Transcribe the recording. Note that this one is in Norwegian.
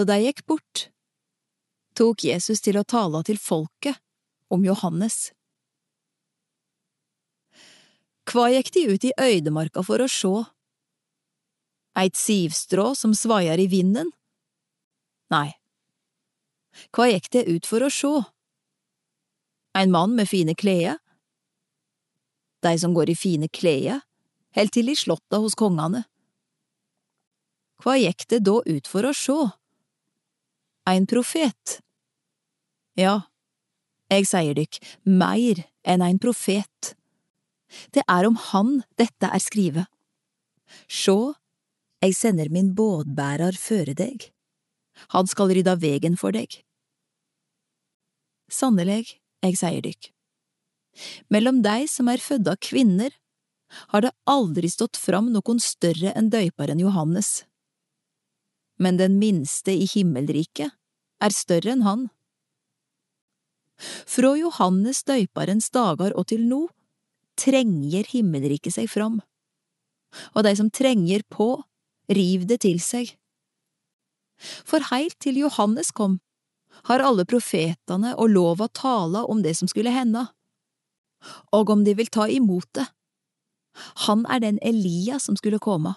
Da de gikk bort, tok Jesus til å tale til folket om Johannes. Hva gikk de ut i øydemarka for å sjå? Eit sivstrå som svaier i vinden? Nei. Hva gikk det ut for å sjå? Ein mann med fine klede? De som går i fine klede, held til i slotta hos kongane. Hva gikk det da ut for å sjå? Ein profet? Ja, jeg sier dykk, meir enn ein profet. Det er om han dette er skrive. Sjå, jeg sender min bådbærar føre deg. Han skal rydda vegen for deg. Sannelig, jeg sier dykk. Mellom dei som er fødde av kvinner, har det aldri stått fram noen større enn døyparen Johannes. Men den minste i himmelriket er større enn han. Fra Johannes døyparens dager og til nå trenger himmelriket seg fram, og de som trenger på, riv det til seg. For heilt til Johannes kom, har alle profetene og lova tala om det som skulle hende, og om de vil ta imot det. Han er den Elia som skulle komme.